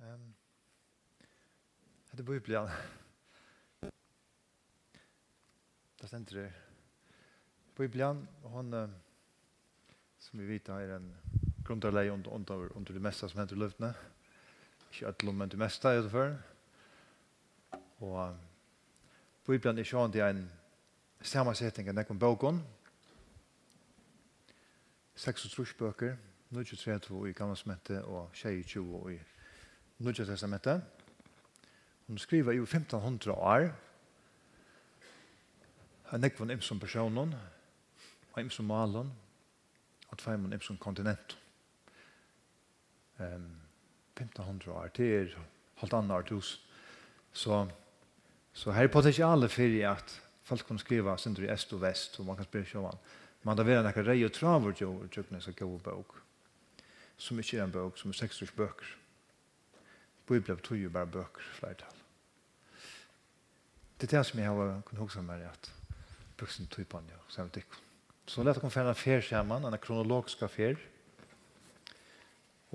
Um, det er Bibelen. Det stender det. Bibelen, hon, uh, som vi vet, er en grundarleie under, under, under det meste som henter i luftene. Ikke alt om det meste, det tror. Og Bibelen er sånn, det er en sammansetning av nekken boken. 36 bøker, 23 i gamle smette og 22 i Nudja testamentet. Hun skriver i 1500 år. Han er en imsom personen, og imsom malen, og tveimann imsom kontinent. Um, 1500 år, det er halvt annet år tusen. Så, så her er potensialet for at folk kan skriva sindri i est og vest, og man kan spyrja sjåan. Man da vera nekka rei og traver jo, og tjøkna seg gau bøk, som ikke er en bøk, som er 60 bøker. Bibelen betyr jo bare bøker, flertall. Det er det som jeg har kunnet huske meg at brukt tog tid på den, så jeg vet ikke. Så lett å komme fra en fer sammen, en kronologisk fer.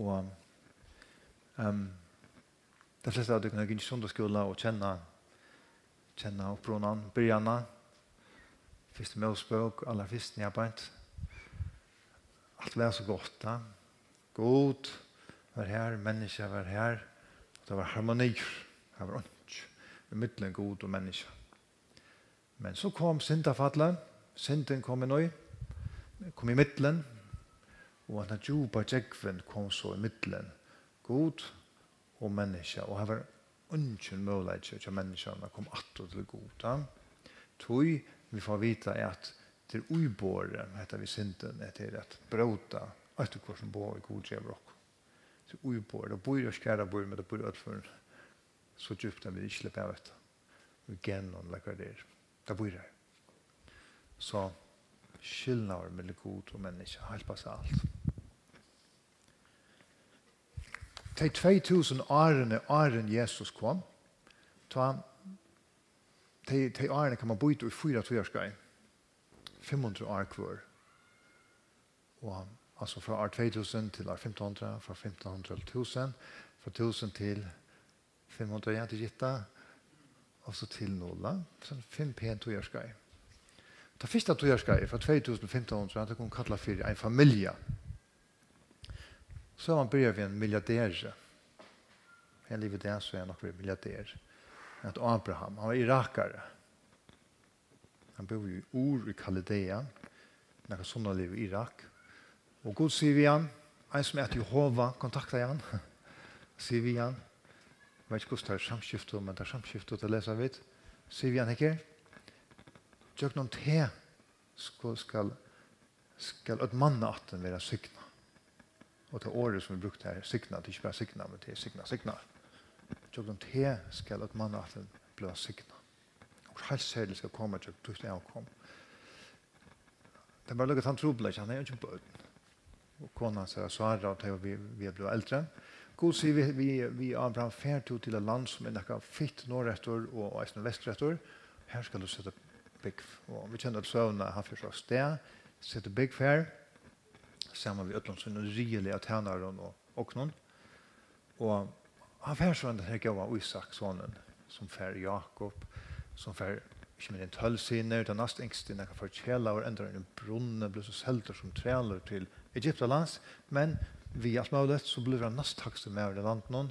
Og um, de fleste av dere har ikke sundagsskola og kjenne kjenne opprånene, brygjene, første møsbøk, aller første nedbeint. Alt var så godt, da. God var her, mennesker var her. Det var harmonier. Det var ikke. Vi mittlen god og menneske. Men så kom syndafallet. Synden kom i nøy. Kom i mittlen. Og han djupa djekven kom så i mittlen. God og menneske. Og det var ikke mulighet til at menneskene kom atter til god. Ja? Tøy vi får vite at det er uibåret, heter vi synden, etter at bråta, etter hvordan bor i godgjøver du ubor, det bor i skjæra bor, men det bor i for så djupt at vi ikke slipper av etter. Og gen og det der. Det bor her. Så skillnader mellom god og menneske, halpa seg alt. De 2000 årene, åren Jesus kom, ta de, de årene kan man bo ut i fyra tverskaj, 500 år kvar. Og altså fra år 2000 til år 1500, fra 1500 til 1000, fra 1000 til 500 igjen til Gitta, og så til Nåla, så fem pen togjørskai. Det første togjørskai fra 2500, det kunne kalla for en familie. Så har man begynt med en milliardære. Jeg livet det, så er han nok miljardär. milliardær. Abraham, han var irakare. Han bor i Ur i Kalidea, når han sånn lever i Irak, Og god sier vi han, en som heter Jehova, kontakter han, sier vi han, jeg vet ikke hvordan det er samskiftet, men det er samskiftet til å lese vidt, sier vi han ikke, Tjøk noen te, skal, skal, skal et mann at den være sykna. Og til året som vi brukte her, sykna, det er ikke bare sykna, men det er sykna, sykna. Tjøk noen te, skal et mann at den blir sykna. Og helst skal komme, til noen te, skal komme. Det er bare lukket han trobler ikke, han er jo ikke bøten og kona sier Sara og til vi, vi blevet eldre. God sier vi, vi, vi Abraham fer til til et land som er nekka fitt nordrettor og eisne vestrettor. Her skal du sette bygg. Og vi kjenner at søvnene har først av sted, sette bygg fer, sammen med Øtland som er rielig av tænaren og åknen. Og han fer så her gav av Isak, sonen, som fær Jakob, som fær ikke med en tølsiner, den nast engste, nekka for kjela, og enda en brunne, ble så selter som trealer til Jakob Egyptalands, men vi alt mulig så blir han nest takst med over landet noen,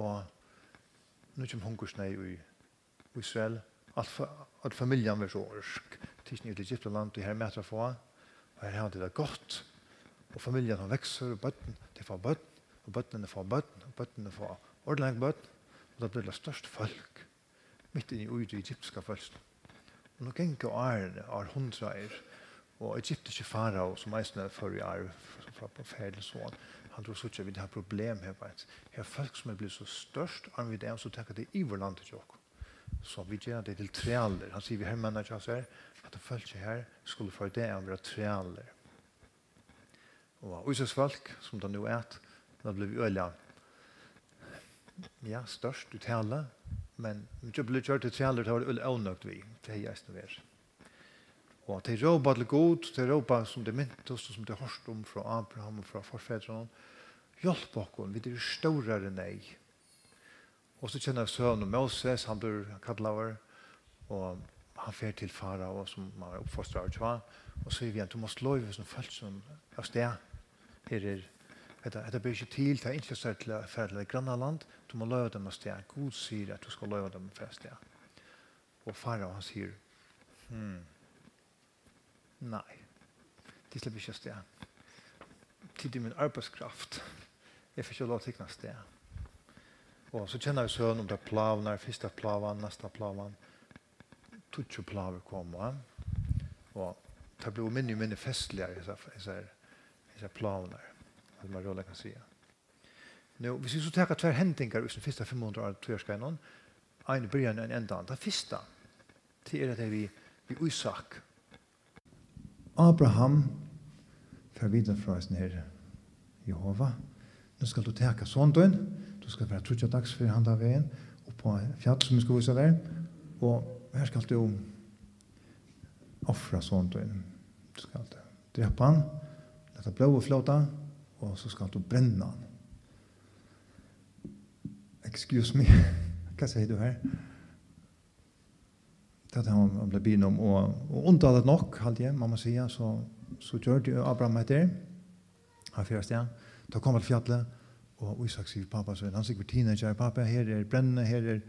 og nå kommer hungersnei i Israel, at, at familien var så orsk, tidsen i Egyptaland, og her mætra få, og her har de det godt, og familien har vekser, og bøtten, de får bøtten, og bøttene får bøtten, og bøttene får ordentlig bøtten, og da blir det størst folk, midt inn i ui i egyptiska folk. Og nå ganger årene, århundreier, og egyptiske farao som eisne før i arv fra på og sånn han tror ikke vi har problem her bare her folk som er blitt så størst og vi det så tenker det i vår land til oss så vi gjør det til trealer han sier vi her menn ikke her at det folk her skulle for det å være trealer og uses folk som det nå er da blir vi øyla ja størst i tale men ikke blir kjørt til trealer det var øyla øyla vi det er jeg som er Og at de råpa til god, de råpa som de myntes som de hørst om fra Abraham og fra forfedrene, hjelp oss, vi er større enn deg. Og så kjenner jeg søvn og Moses, han blir kattlaver, og han fer til fara og som man er oppfostret av tva, og så sier vi at du måste løyve som følt som av sted. Her er, etter, blir ikke til, det er ikke større til å fære til grannaland, du må løyve dem av sted. God sier at du skal løyve dem av sted. Og fara, han sier, hmm, Nei, Det slipper ikke sted. Tid i min arbeidskraft. Jeg får ikke lov til å sted. Og så kjenner vi søvn om det er plavene, første plavan, neste plavan. Tutsi plaver kommer. Og det blir minne og minne festligere i disse plavene. Det man rolig kan si. Nå, hvis vi så tenker tver hendinger i den første 500 år til Jørskainon, en bryr enn enda. Det første, det er det vi, vi usak, Abraham fer videre fra sin herre Jehova. Nå skal du teka sånn du skal være trutja dags for handa veien, og på fjall som vi skal vise der, og her skal du offra sondun. Du skal drepa han, leta og flåta, og så skal du brenna han. Excuse me, hva sier du her? det han ble begynt om, og, og undalet nok, halde jeg, man må så, så gjør det Abraham etter, han fyrir sted, da kom til fjallet, og Isak sier pappa, så han sier teenager, pappa, her er brennene, her er,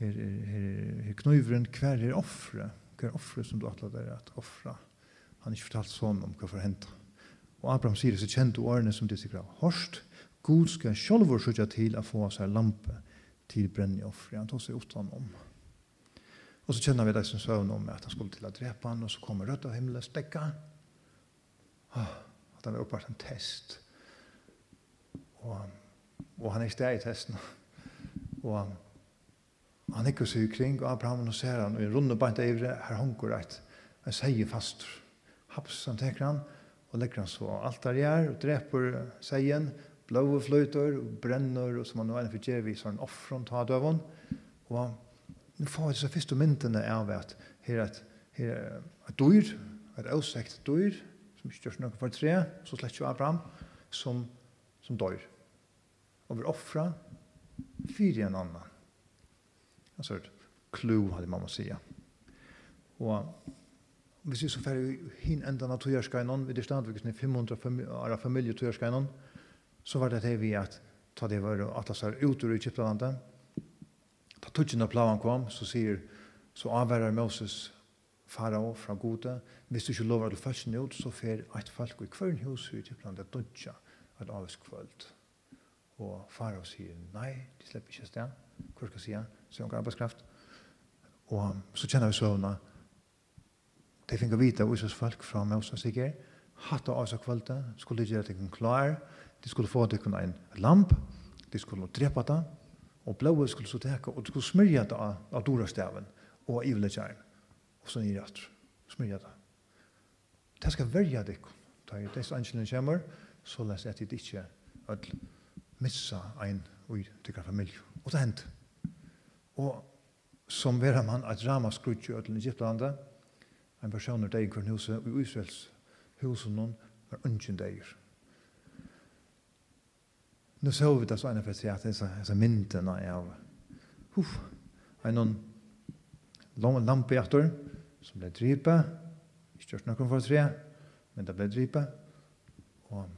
her er, her er, her knøyveren, hver er offre, hver er offre som du atler der at offre. Han har ikke fortalt sånn om hva for hentet. Og Abraham sier så kjente årene som det sier, Horst, God skal sjølver sutja til å få seg lampe til brennende offre. Han tar seg utan om. Og så kjenner vi det som søvn om at han skulle til å drepe han, og så kommer rødt av himmelen og stekka. Oh, at han er oppvart en test. Og, og han er ikke der i testen. Og han ikke seg kring, og Abraham og ser han, og i runde bant evre, her honker et, en seie fast. Haps, han teker han, og legger han så alt der gjør, og dreper seien, blåe fløyter, og brenner, og som han nå er for gjør vi, så han offrer han ta døven, og nu får jeg så første myndene av at her at her at dyr, at avsekt dyr, som ikke gjørs noe for tre, så slett jo Abraham, som, som dør. Og vil offre fire en annan. Altså et klu, hadde mamma sier. Og hvis vi så færre hin enda av togjerskainan, vi det stadviksen i 500 av familie togjerskainan, så var det det vi at ta det var at det atlasar ut ur i Kiplandet, Ta tutsin av plavan kom, så sier, så avverrar Moses farao fra gode, hvis du ikke lover alle følsene ut, så fer eit folk i kvørn hus ut i blant et dodja, et avisk kvöld. Og farao sier, nei, de slipper ikke sted, hvor skal sier, sier han arbeidskraft. Og så kjenner vi søvna, de finner vite av Israels folk fra Moses sikker, hatt av avvisk kvölda, skulle gjøre at de klar, de skulle få at de kunne en lamp, de skulle drepa det, Og blåa skulle så teka, og du skulle smyrja det av, av dorastaven og av ivleggjæren. Og så nir atr, smyrja det. Det skal verja dikk. Da er dess angelen kommer, så les et dit ikkje at missa ein ui tikkar familie. Og det hendt. Og som vera man at rama skrutju ötlen Egyptlanda, en personer deg kvarn huset, og i Israels huset noen var ungen deir nu så vi det så ena för sig att det är så mynden av huff, en någon lång lampe efter som blev dripa, ikke gjort noen for tre, men det ble dripa, og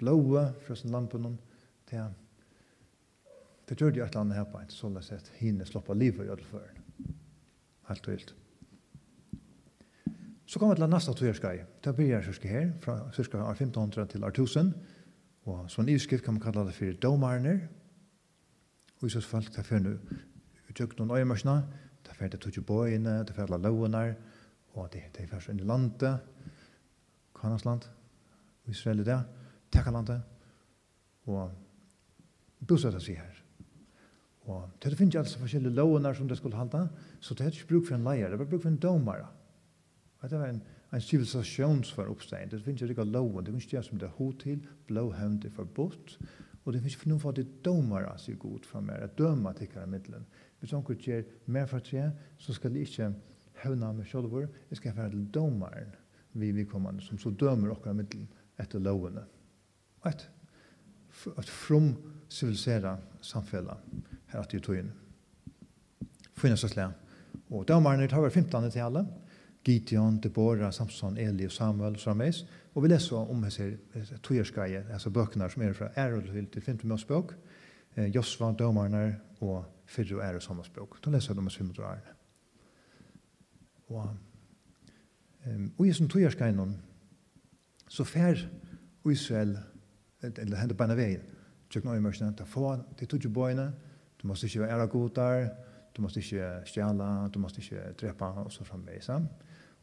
blåa fra sin lampen til Det gjør de et eller annet her på en sånn sett hinne sloppa livet i ødelføren. Helt og helt. Så kommer vi til neste togjerskai. Det blir jeg sørske her, fra sørske år 1500 til 1000. Og sånn iverskrift kan man kalla det for domarner. Og i sånn fall, det fer nu utjøkt noen øyemarsna, det fer det tutsi bøyene, det fer alle launar, og det, det fer så inn i landet, Kanas land, Israel i det, Tekalandet, og bostad seg her. Og det finnes altså forskjellige lovene som det skulle halda, så det er ikke bruk for en leier, det er bruk for en domare. Og det var en, en civilisations för uppstånd. Det finnes ikke loven, det finnes ikke som det hot till, blå hem er förbott. og det finnes ikke noen for at det domar alltså god framöver, att döma till kara middelen. Hvis noen gjør mer for tre så skal det ikke hävna med självor, det skal være til domaren vi vi kommer som så dømer och middelen etter lovene. loven. et, att from civilisera samfällan her at det tog in. Finnas så slä. Och domaren tar väl 15 til alle, Gideon, Deborah, Samson, Eli og Samuel og frammeis. Og vi leser om hese tøyerskeie, altså bøkene som er fra Erolhyl til 5. Mosbøk, eh, Josva, Dømarnar og Fyrre og Ære Sommersbøk. Da leser de om Svimmedrarne. Og, um, og i sånn tøyerskeie så fer Israel, eller hender beina veien, noe i mørkene, ta få, de tog bøyene, du måste ikke være ære der, du måste ikke stjæle, du måste ikke drepe, og så frammeis. Ja?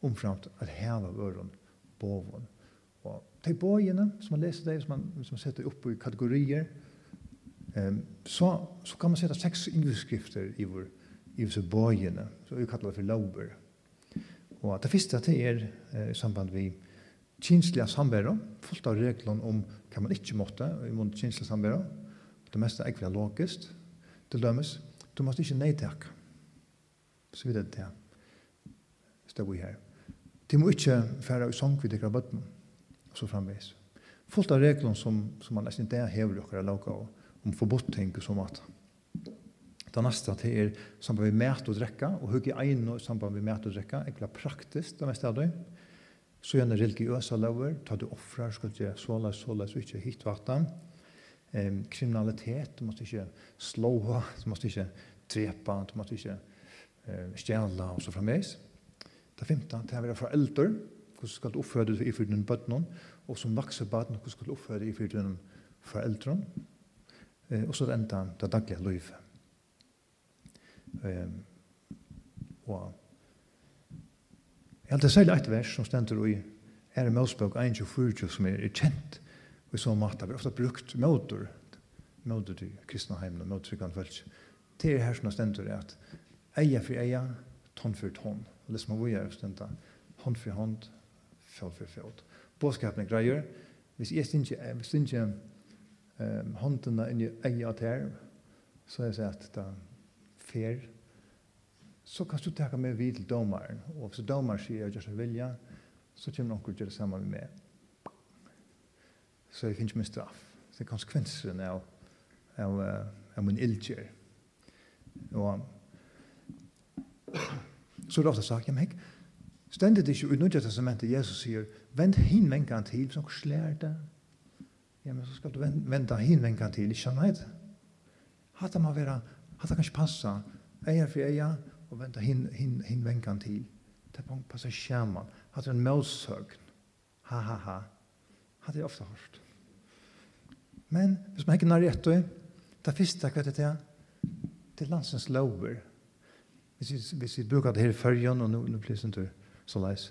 omframt at heva vøren boven. Og de bøyene, som man leser det, som man, som man setter opp i kategorier, um, så, så kan man sette seks yngreskrifter i vår i vår bøyene, så vi kallar det for lover. Og det første det er eh, i samband vi kinsliga samvero, fullt av reglene om hva man ikke måtte i mån kinsliga samvero, det meste er ekvialogisk, til dømes, du måtte ikke nei. Så vidt det er det. Står vi her. De må ikke fære i sang vi dekker bøtten, og så framveis. Fullt av regler som, som man nesten ikke hever dere laga og om forbudt ting og så mat. Det neste til er samband med mæt og drekka, og hugge egn og samband med mæt og drekka, egentlig praktisk det meste av det. Så gjerne religiøse lover, ta du offrer, skal du gjøre såleis, så ikke hitt vatten. Ehm, kriminalitet, du måtte ikke slå, du måtte ikke trepa, du måtte ikke eh, stjæla og så framveis. Det femte, det er fra eldre, hvordan skal du oppføre deg i fyrtiden bøttene, og som vakse baden, hvordan skal du oppføre deg i fyrtiden fra eldre, eh, og så det enda det daglige livet. Eh, og jeg har det særlig et vers som stender i Ære Møsbøk 1.24 som er, kjent, og i så måte har vi ofte brukt møter, møter til kristne heimene, møter til gandfølse. Det er her som stender er at eia for eia, tonn for tonn og det som man vågar stunda hånd for hånd, fot för fot. Båskapen greier, hvis jeg ikke, hvis jeg ikke um, håndene inn i eget her, så jeg sier at det er fair, så kan du takke meg vid til domaren, og hvis domaren sier jeg gjør seg vilja, så kommer noen til å gjøre det samme med meg. Så jeg finner ikke min straff. Så det er konsekvensen av, av, av min ildgjør. Og så er det ofte sagt, jamen jeg, stendet ikke i Nudja testamentet Jesus sier, vend hin menkan til, som slær det. Jamen så skal du vende hin menkan til, ikke nei det. Hatta man vera, hatta kanskje passa, eia for eia, og venda hin, hin, hin menkan til. Det passa skjerman, hatta en målsøgn. Ha, ha, ha. Hatta er ofte hørt. Men, hvis man ikke nær rett, det fyrste, hva det er, det er landsens lover, Hvis vi, hvis vi bruker det her i førjen, og nå, nå blir det sånn så leis.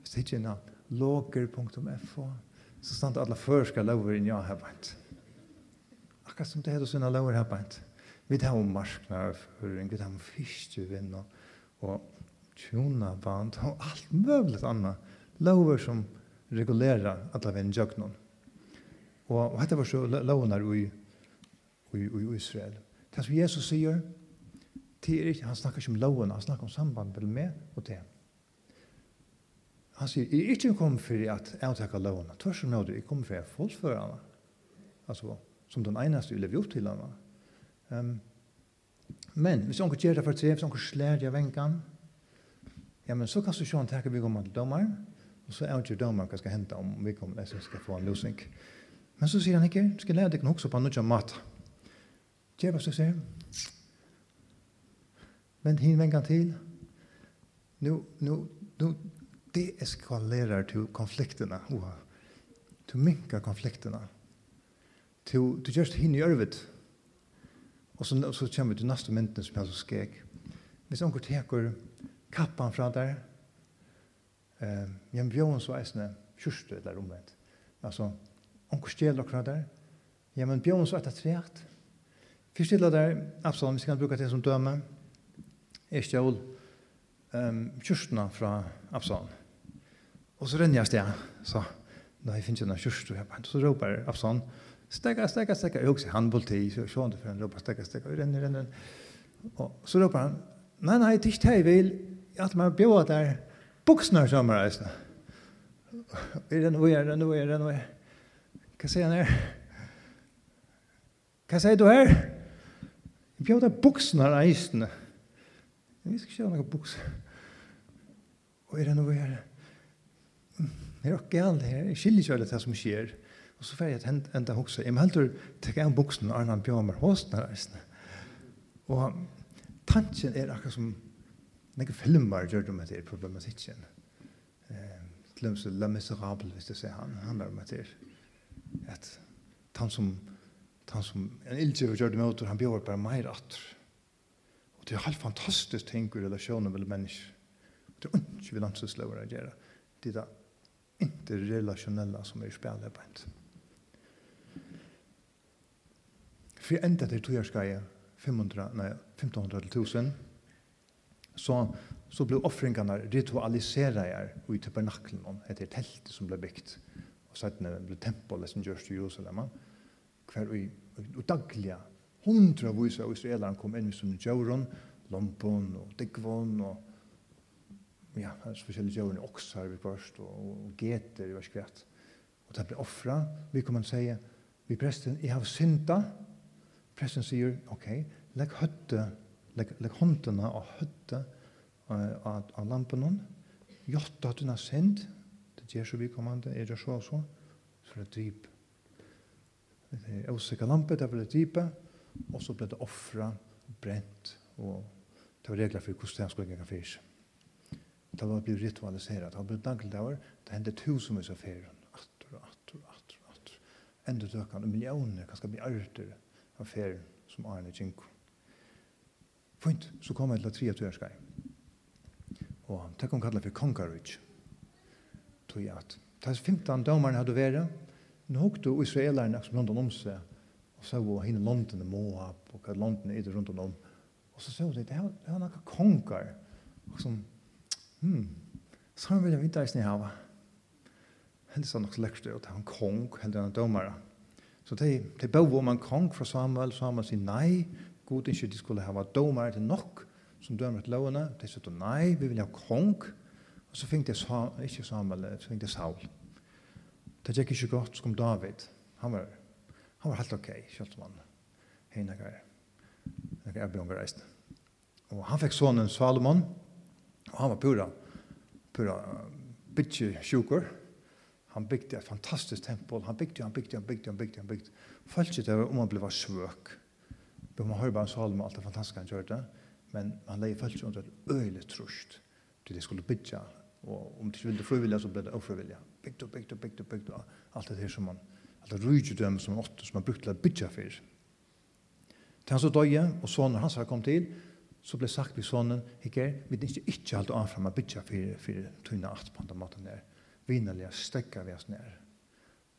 Hvis det ikke er noe, loger.fo, så stand alle førske lover inn ja her bænt. Akkurat som det er sånne lover her bænt. Vi tar om marknadsføring, vi tar om fiskevinn, og tjona band, og alt mulig annet. Lover som regulerer alle vinn jøgnen. Og, og dette var så lovene i, i, i Israel. Det som Jesus sier, det er ikke, han snakker ikke om loven, han snakker om samband mellom meg og det. Han sier, jeg er ikke kommet for at jeg takker loven, tvers og nåde, jeg kommer for at jeg fullfører henne. Altså, som den eneste jeg lever opp til henne. Um, men, hvis noen gjør det for tre, hvis noen slår det av venkan, ja, men så kan du se en takke vi kommer til dommeren, og så er ikke dommeren hva skal hente om vi kommer til skal få en løsning. Men så sier han ikke, skal lære deg nok på noe mat. Gjør hva som sier, Vänd hin vänkan till. Nu, nu, nu det eskalerar till konflikterna. Oha. Du minkar konflikterna. Du, du just hin i övrigt. Och så, så kommer du till nästa mynten som jag så skrek. Hvis onkur tekur kappan fra der, eh, jeg bjørn så eisne kjørstu eller omvendt. Altså, onkur stjel okra der, Ja, men bjørn så etter treat. Fyrst stjel der, Absalom, vi skal bruke det som døme, jeg stjål um, kjørstene fra Absalom. Og så renner jeg sted, så da jeg finner ikke noen kjørst, og jeg bare, så råper Absalom, stekka, stekka, stekka, jeg husker han bolti, så jeg det for han råper, stekka, stekka, og renner, renner, og så råper han, nei, nei, det er ikke jeg vil, jeg har man bjøret der, buksene som er reisende. Og jeg renner, og jeg renner, og jeg renner, og jeg Hva sier han her? Hva sier du her? Jeg bjøret buksene reisende. Vi skal ikke ha noen bukser. Og er det noe her? Det er ikke galt her. Jeg skiljer ikke alle det som skjer. Og så får jeg et enda hokse. Jeg må heldur tekke en buksen og Arnan Bjørmer hos den reisende. Og tanken er akkurat som noen filmer gjør det med det problematikken. Eh, Til og med La Miserable, hvis du ser han, handler om at det er at han som, han som en ildgjøver gjør det med han bjør bare mer atter. Og det er helt fantastisk ting i relasjonen med mennesker. Det er ikke vi landsløver å gjøre. Det er det interrelasjonelle som er spillet på en. For enda til togjørskeie, 500, nei, 1500 til 1000, så, så ble offringene ritualiseret i tabernaklen, etter teltet som ble bygd. Og så ble tempelet som gjørs til Jerusalem, hver og, og daglige hundra vis av israelan kom inn i sunn djauron, lompon og digvon og ja, hans forskjellige djauron, oksar vi først og, og geter i verskvett. Og det ble offra, vi kom han sier, vi presten, jeg har synda, presten sier, ok, legg høtte, legg, legg håndene og høtte av, av lampen, jotta at hun har synd, det gjør så vi kom han, det gjør så og så, så det er dyp. Det er åsikker lampe, det er dypet, og så ble det offra, brent, og det var regler for hvordan det skulle gjøre fyrt. Det var blitt ritualiseret, det var blitt dagligdager, det hendte tusenvis av ferien, atter og atter og atter og atter. Enda døkene, og millioner, kanskje milliarder av ferien som Arne Kinko. Fint, så kom jeg til å av tørskei. Og det kom kallet for Kongarudj. Tog jeg at, det er 15 dømerne hadde vært, nå hukte israelerne som rundt om seg, og så var henne London og Moab, og hva London er rundt om. Og så så det, det var noen konger, og som, hmm, så han ville vite eisen i hava. Heldig så nok slekst ut, han kong, heldig han domare. Så de, de bøv om en kong fra Samuel, Samuel sier, nei, god ikke de skulle hava domare til nok, som dømer til lovene. De sier, nei, vi vil ha kong, og så fikk de, ikke Samuel, så fikk de Saul. Det gikk ikke godt, som David, han var Han var helt okej, kjølt man han. Hina greier. Jeg er bjørn reist. Og han fikk sonen Salomon, og han var pura, pura bitje sjukur. Han bygde et fantastisk tempel. Han bygde, han bygde, han bygde, han bygde, han bygde. Falskje det om han ble svøk. Men man hører bare Salomon, alt det fantastiske han gjør det. Men han leier ikke under et øyelig trusht. Til de skulle bygge. Og om de ikke ville frivillige, så ble det ofrivillige. Bygde, bygde, bygde, bygde. Alt det her som han gjør eller rujtjødøm som han åtte, som man brukte til å bytja for. Til han så døye, og sonen hans har kom til, så ble sagt vi sonen, hikker, vi er ikke ikke alt anfram å bytja for, for tøyna at på den måten der. Vinnerlige stekka vi oss ned.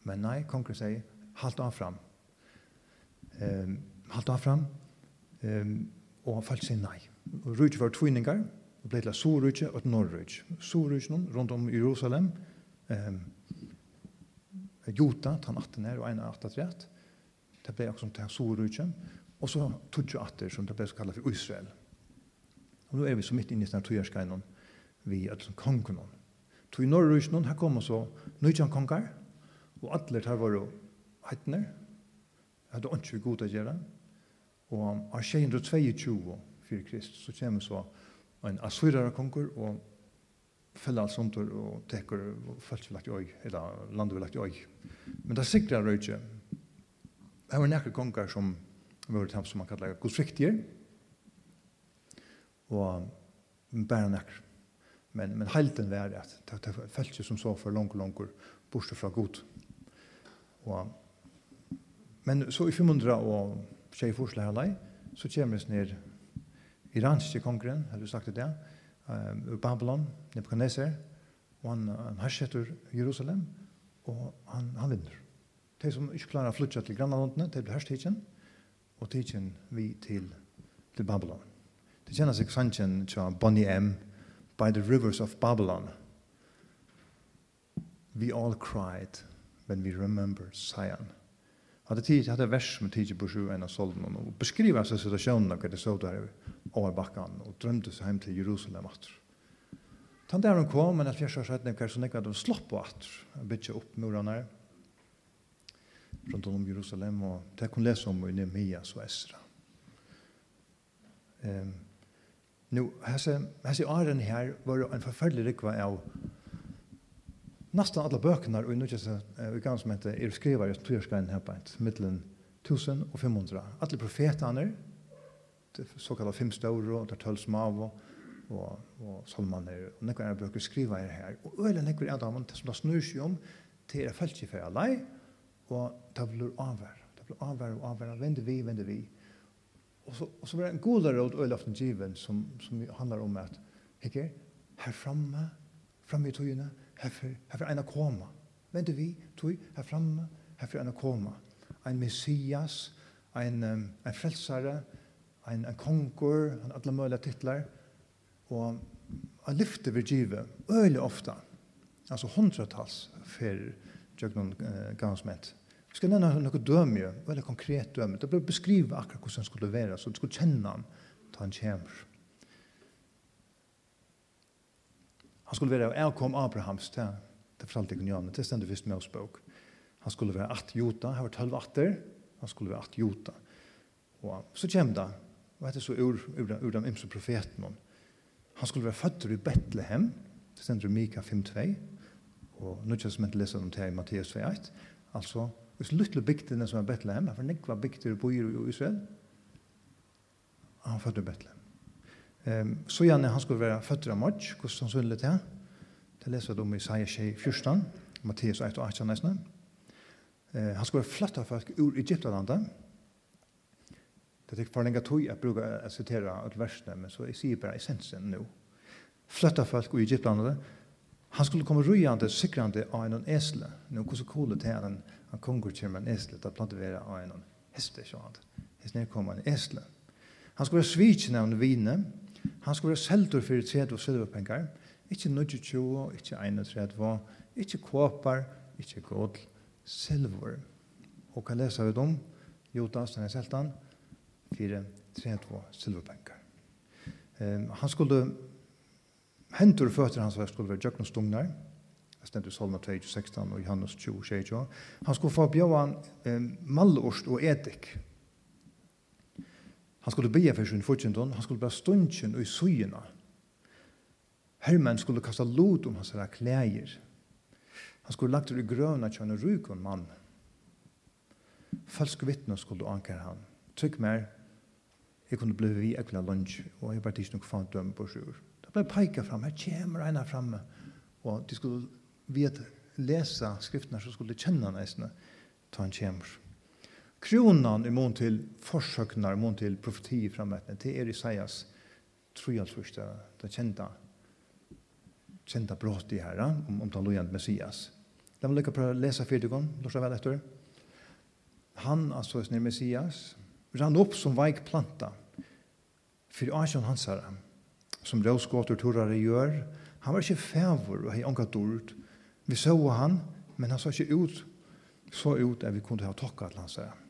Men nei, kongren sier, halt anfram. Um, halt anfram. Um, og folk sier nei. Rujtjø var tvinningar, og ble til å sorujtjø og norrujtjø. Sorujtjø rundt om Jerusalem, Ehm Jota, han atten her, og en atten rett. Det ble akkurat som til Sorudkjem. Og så tog jo atter, som det ble så kallet for Israel. Og nå er vi så midt inne i denne togjerskeinon, vi er som kongen. Tog i Norrøsjonen, her kommer så nøytjan konger, og atler tar var heitner, hadde ikke vi god å gjøre. Og av 622 fyrir Krist, så kommer så en assyrer konger, og fälla sånt och täcker fältvilakt oj eller landvilakt oj. Men det sikrar röjtje. Det var några kongar som var det som man kallar konflikter. Och bara några. Men men helten var det att det fältje som så för långt långt bort från god. Och men så i 500 och tjej forslag här så kommer det ner iranske kongren, har du sagt det där, um, Babylon, Nebuchadnezzar, og han, han hersetter Jerusalem, og han, han vinner. De som ikke klarer å flytte til grannlandene, de blir hersetidsen, og tidsen vi til, til Babylon. Det kjenner seg sannsyn til Bonnie M. By the rivers of Babylon. We all cried when we remember Zion. Att det tid hade vers med tid på sju en av solden och beskriva sig situationen när det såg där över backan och drömde sig hem till Jerusalem åter. Tant där hon kom men att fjärsa sett när kanske nekar de slopp på åter. Bitcha upp murarna runt om Jerusalem och det kunde läsa om i Nehemias och Esra. Ehm nu hasa hasa åren här var en förfärlig rikva av nästan alla böckerna och nu just vi kan som heter är skrivare just tyrskain här på ett mitten 1500. Alla profeterna så kallade fem stora och tolv små och og salmaner og nekvar er böcker skriva her. Här och öle några er damen som det snur sig om til er feltsi för alla och det blir avvær det blir över och avvær vende vi, vänder vi och så, och så blir det en god råd øyla aften given som, som handlar om att hicke här framme framme i tojuna herfyr, herfyr eina koma. Vendu vi, tui, her framme, herfyr eina koma. Ein messias, ein, um, ein frelsare, ein, ein kongur, han alla möjliga titlar. Og a lyfte vi givet, øylig ofta, altså hundratals fyrir jøgnum uh, gansmet. Vi skal nevna noe dømje, veldig konkret dømje. Det ble beskriva akkurat hvordan han skulle være, så du skulle kjenne han, ta han kjemur. Han skulle være avkom Abrahams, til det fortalte jeg Gunjane, det stendte først med oss bok. Han skulle være at jota, han var tølv atter, han skulle være at jota. Og så kjem det, og hette så ur, ur, ur de ymse profetene. Han skulle være født i Betlehem, det stendte Mika 5.2, og nå kjøres man til lese om det i Matteus 2.1, altså, hvis lytte bygdene som er Betlehem, for nekva bygder i byer i Israel, han født i Betlehem. Ehm så Janne han skulle vara fötter av match, hur som skulle det här. Det läser de i Isaiah 14, Matteus 1 och 18 nästan. Eh han skulle flytta folk ur Egyptlandet. Det tek förlänga länge tog att bruka att citera ett versne, men så i sig bara essensen nu. Flytta folk ur Egyptlandet. Han skulle komma rujande, sikrande av en esle. Nu hur så coolt det här en han konger kommer en esle att plantera av en häst så han. Hästen kommer en esle. Han skulle när av vinner Han skulle være seldur for 30 silverpengar, ikke 22, ikke 31, ikke kåpar, ikke gold, silver. Og hva leser vi om? Jotas, den er seltan, 4, 32 silverpengar. Um, han skulle, hentur føtter hans var skulle være jøknostungnar, Det stendur Salma 2, 16 og Johannes 20, Han skulle få bjóan um, mallost og edik, Han skulle be for sin fortjentun, han skulle bli stundtjen og i suyina. Hermen skulle kasta lot om hans herra klæger. Han skulle lagt ur i grøna kjønn og rukon mann. Falsk vittne skulle anker han. Trygg mer, jeg kunne bli vi ekla lunch, og jeg bare ikke nok fant døm på sjur. Det ble peika fram, her kommer eina framme, og de skulle vite lesa skriftene, så skulle de kjenne han eisne, ta han kjemmer kronan i mån til forsøknar, i mån til profeti frametne, det er Isaias trojansvursta, det kjenta, kjenta brått i herra, om, om den lojant Messias. La meg lykke på å lese fyrtigon, lorsa vel etter. Han, altså, er Messias, rann opp som veik planta, fyrir asjon hans herra, som råskåter torare gjør, han var ikke fævor og hei anka dord. Vi så han, men han så ikke ut, så ut at vi kunne ha tokka til hans herra.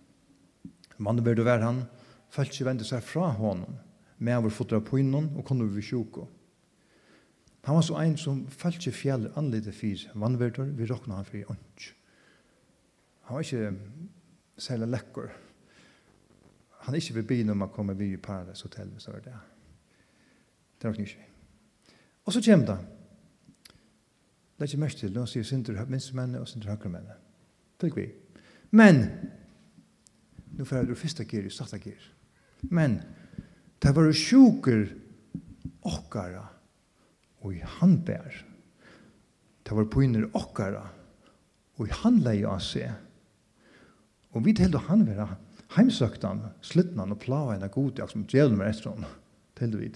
Mannen bør du være han, følte ikke vende seg fra honom, med vår fotra på innan og kunne vi sjuko. Han var så ein som følte ikke fjell anlite fyr vannverder, vi råkna han for i ånds. Han var ikke særlig lekkur. Han er ikke ved byen om han kommer vi i Paradise Hotel, hvis det var det. Det råkna ikke. Og så kjem det. Det er ikke mest til, nå sier Sintur minst mennene og Sintur høyre mennene. Fylg vi. Men, nu fer du fyrsta gir i satta gir. Men det var sjuker okkara og i handbær. Det var poiner okkara og i handlei av seg. Og vi tildu han vera heimsøktan, slutnan og plava henne god jak som djelum er etter henne, til du vi.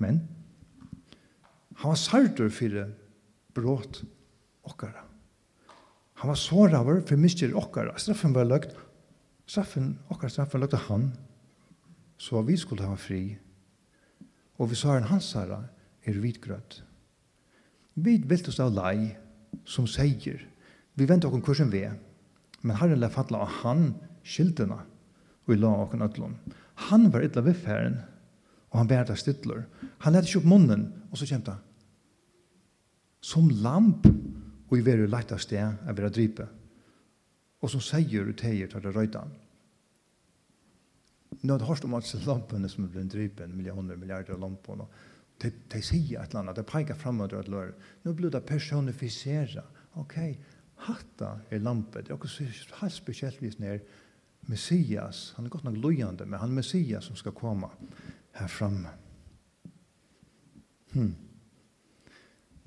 Men han var sartur fyrir brått okkara. Han var såraver for mistyr okkara. Straffen var løgt Straffen, okkar straffen løgte han, så vi skulle ha fri. Og vi sa en hans herre er vidgrøtt. Vi vilt oss av lei som sier, vi venter okken kursen vi, men herren la fatla av han skyldene, og vi la okken ødlom. Han var ytla vifferren, og han bærte stytler. Han lette ikke opp munnen, og så kjente han. Som lamp, og i veru lagt av sted, er vi dripe og som seier ut heier til det røytan. Nå har hørt om at lampene som er blitt drypen, millioner, milliarder av lampene, de, de sier et eller annet, de peker fremover et lør. Nå blir det personifiseret. Ok, hatta er lampet. Det er også helt spesielt vis ned Messias. Han er godt nok lojande, men han er Messias som skal komme her fremme. Hmm.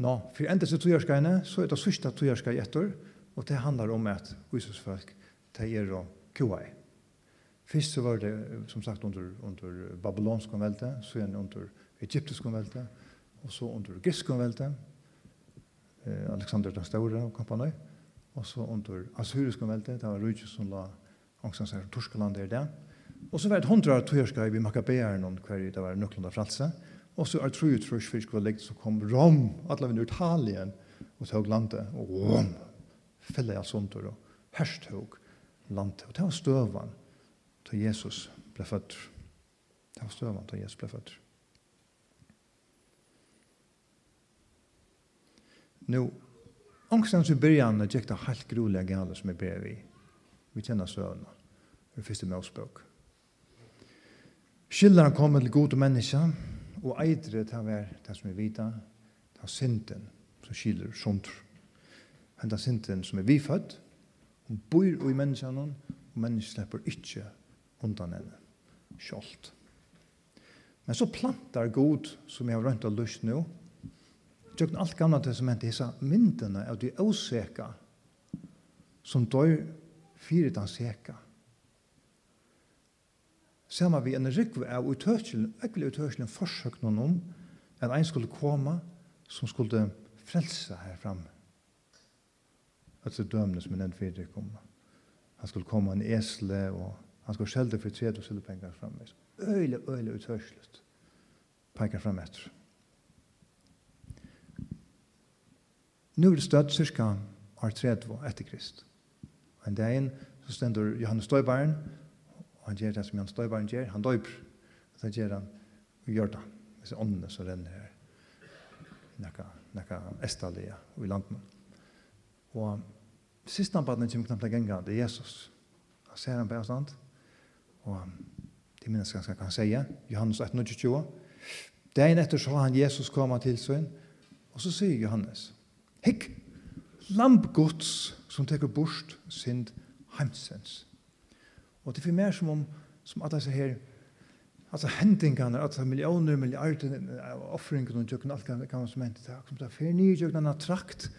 Nå, for enda så togjerskene, så er det sørste togjerskene etter, og Og det handlar om at Jesusfolk er og kuai. Fyrst så var det som sagt under, under babylonsk konvelte, så igjen under egyptisk konvelte, og så under grisk konvelte, eh, Alexander den Store og kompanoi, og så under assyrisk konvelte, det var Rujus som la angstans her torskeland er det. Og så var det hundra tøyerska i Makabearen hver det var nøklanda fralse, og så er truet trus fyrst var legt så kom Rom, alle vinner Italien, og tog landet, og Rom, felle av sånt og herstog landet. Og det var støvan til Jesus ble født. Det var støvan til Jesus ble født. Nå, ångstens i byrjan er det helt grulig gale som er ber vi. Vi kjenner søvnene. Det er første målspråk. Skilleren kommer til gode mennesker, og eitre til å være det som vi vita, til synden som skiller sånt henda synden som er vifødt, hun bor i menneskene, og menneskene slipper ikke undan henne, kjolt. Men så plantar god, som jeg har rønt av lyst nå, tjøkken alt gamla testamentet, disse myndene av de åseka, som dør fire den seka. Samma vi en rikve av utøkjelen, ekkelig utøkjelen forsøk noen om, at en skulle komme som skulle frelse her framme alltså dömna som en enda fyra komma. Han skulle komma en esle och han skulle skälda för tredje och skulle pengar fram. Öjle, öjle uthörsligt. Pengar fram efter. Nu är det stött cirka år tredje efter Krist. Och en dag så ständer Johannes Støybaren och han ger det som Johannes Støybaren ger. Han döper. Och så ger han och gör det. Det är ånden som renner här. Nacka, nacka estalia och i landet. Og siste anbattene kommer knapt til genga, det er Jesus. Han ser han på avstand. Og det minnes ganske kan säga, Johannes 1.20. Dagen etter så han Jesus komme til sin, og så sier Johannes, Hikk, Lampgods som teker bort sind heimsens. Og det er mer som om, som at disse her, altså hendingene, altså millioner, milliarder, offringen og tjøkken, alt kan, man som hendt, det er som det er fyrir nye tjøkken, han har trakt,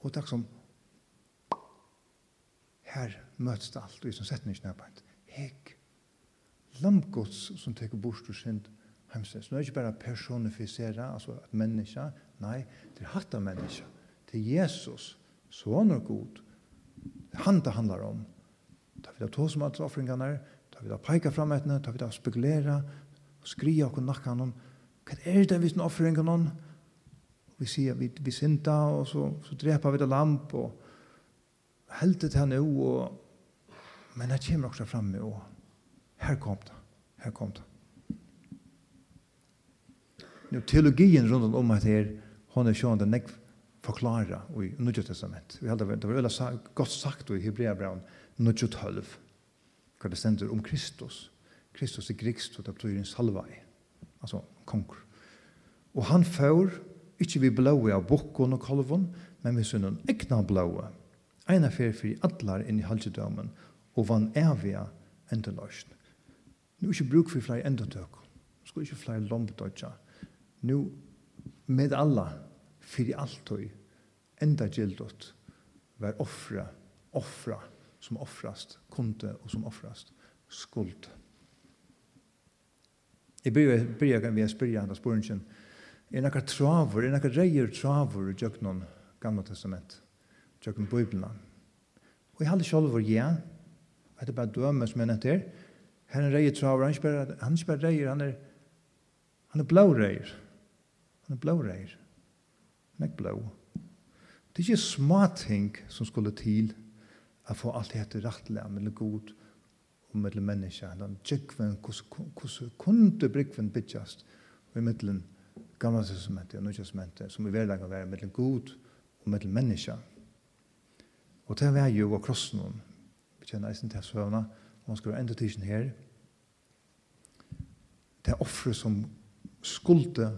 og det er som her møtes det alt, og som sett nysg nærbeint. Hek, lamgods som teker bort og synd heimstes. Nå er det ikke bare personifisere, altså at menneske, nei, det er hatt av menneske. Det er Jesus, sånn og god. Han det handler om. Da vi da tås som alle offringene, da vi da peker frem etter, da vi da spekulerer, og skria og nakker noen, hva er det vi som offringene? Vi sier, vi, vi sinta, og så, så dreper vi det lamp, og heldet han jo, og, men jeg kommer også fremme, og her kom det, her kom det. Nå, teologien rundt om at her, hun er sånn sjående nekv forklara i Nudjo Testament. Vi heldur, det var øyla sa, godt sagt i Hebreabraun, Nudjo 12, hva det stender om Kristus. Kristus er grikst, og det betyr en salvai, altså konger. Og han får, ikke vi blåi av bukken og kolvon, men vi synnen egna blåi eina fer fyrir allar inn i halgedømen og vann evige endeløsjen. Nå er ikke bruk for flere endetøk. Nå skal ikke flere lombedøtja. Nå med alla fyrir alltøy enda gildot var offra, offra som offrast, kunde og som offrast, skuld. Jeg byrja vi er spyrja hans spørringen, er nekka travur, er nekka reier travur i jøknon gamla testament tjøkken bøyblene. Og jeg halde sjálfur, ja, at det er bare døme som jeg nødt til, her er en reier traver, han er ikke bare reier, han er, han er blå reier. Han er blå reier. Han er blå. Det er ikke små ting som skulle til å få alt dette rettelig, mellom god og mellom mennesker, eller tjøkven, hvordan kunne brygven bytjast, i middelen gamle testamentet og nødvendig testamentet, som i verdagen var mellom god og mellom mennesker. Og det var jo av krossen hon. Vi kjenner eisen til søvna, og han skulle enda tidsen her. Det offre som skulde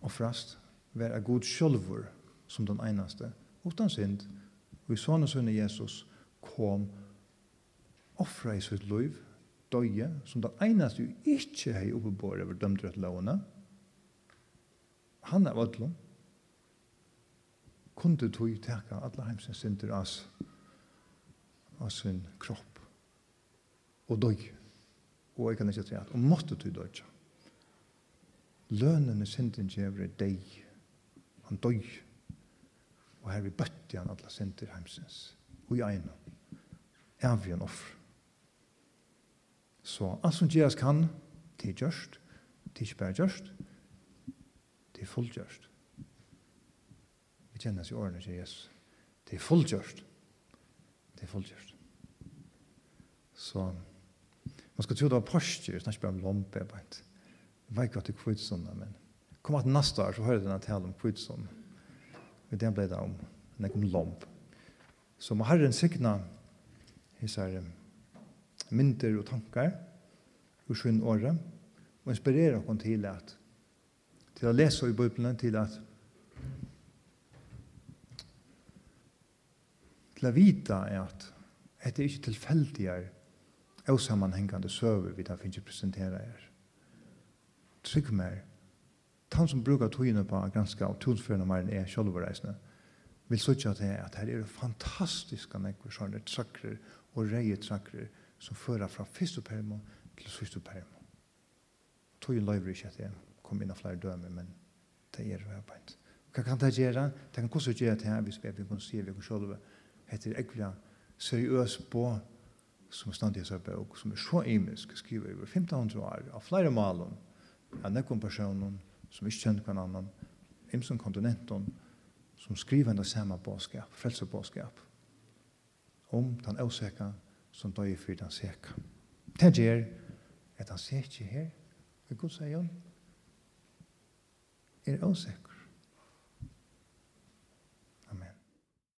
offrast, var a god sjølvor som den einaste, utan synd, og i sånne sønne Jesus kom offra i sitt liv, døye, som den einaste jo ikke hei oppebore over dømdrett lovene. Han er ødlom, kunde tog teka alla heimsins synder as av sin kropp og døg og jeg kan ikke tre at og måtte tog døg lønene er synden kjever deg han døg og her vi bøtte han alla synder heimsins. Og i eina. Er vi en offer så alt som gjeras kan det er gjørst det er ikke bare gjørst det er fullgjørst vi kjenner oss i årene til Jesus. Det er fullgjørst. Det er fullgjørst. Så man skal tro det var påskjør, snakker bare om lompe, bare Jeg vet ikke at det er kvitsånda, men kom at neste år så hører denne tale om kvitsånda. Og det ble det om, det om lomp. Så må Herren signa hisse mynter og tankar ur sin åre, og inspirere oss til at til å lese i Bibelen, til at til å vite at det er ikke tilfeldige og sammanhengende søver vi da finnes presentere her. Trygg mer. Han som brukar togene på granska og tonsførende mer enn er sjølvereisende, vil sørge til at her er fantastiske nekker sånne trakler og reie trakler som fører fra første permo til første permo. Togene løyver ikke at det kom inn av flere dømer, men det er jo arbeid. Hva kan det gjøre? Det kan også gjøre at det her, hvis vi kan se vi kan sjølve, heter ekvila seriøs på som stand i seg bok, som er så imisk, skriver over 1500 år, av flere malen, av nekken personer som ikke kjenner hver annan, imsen kontinenten, som skriver en av samme bådskap, frelsebådskap, om den åseka som døy for den seka. Det gjør at han ser ikke her, og Gud sier han, er åseker.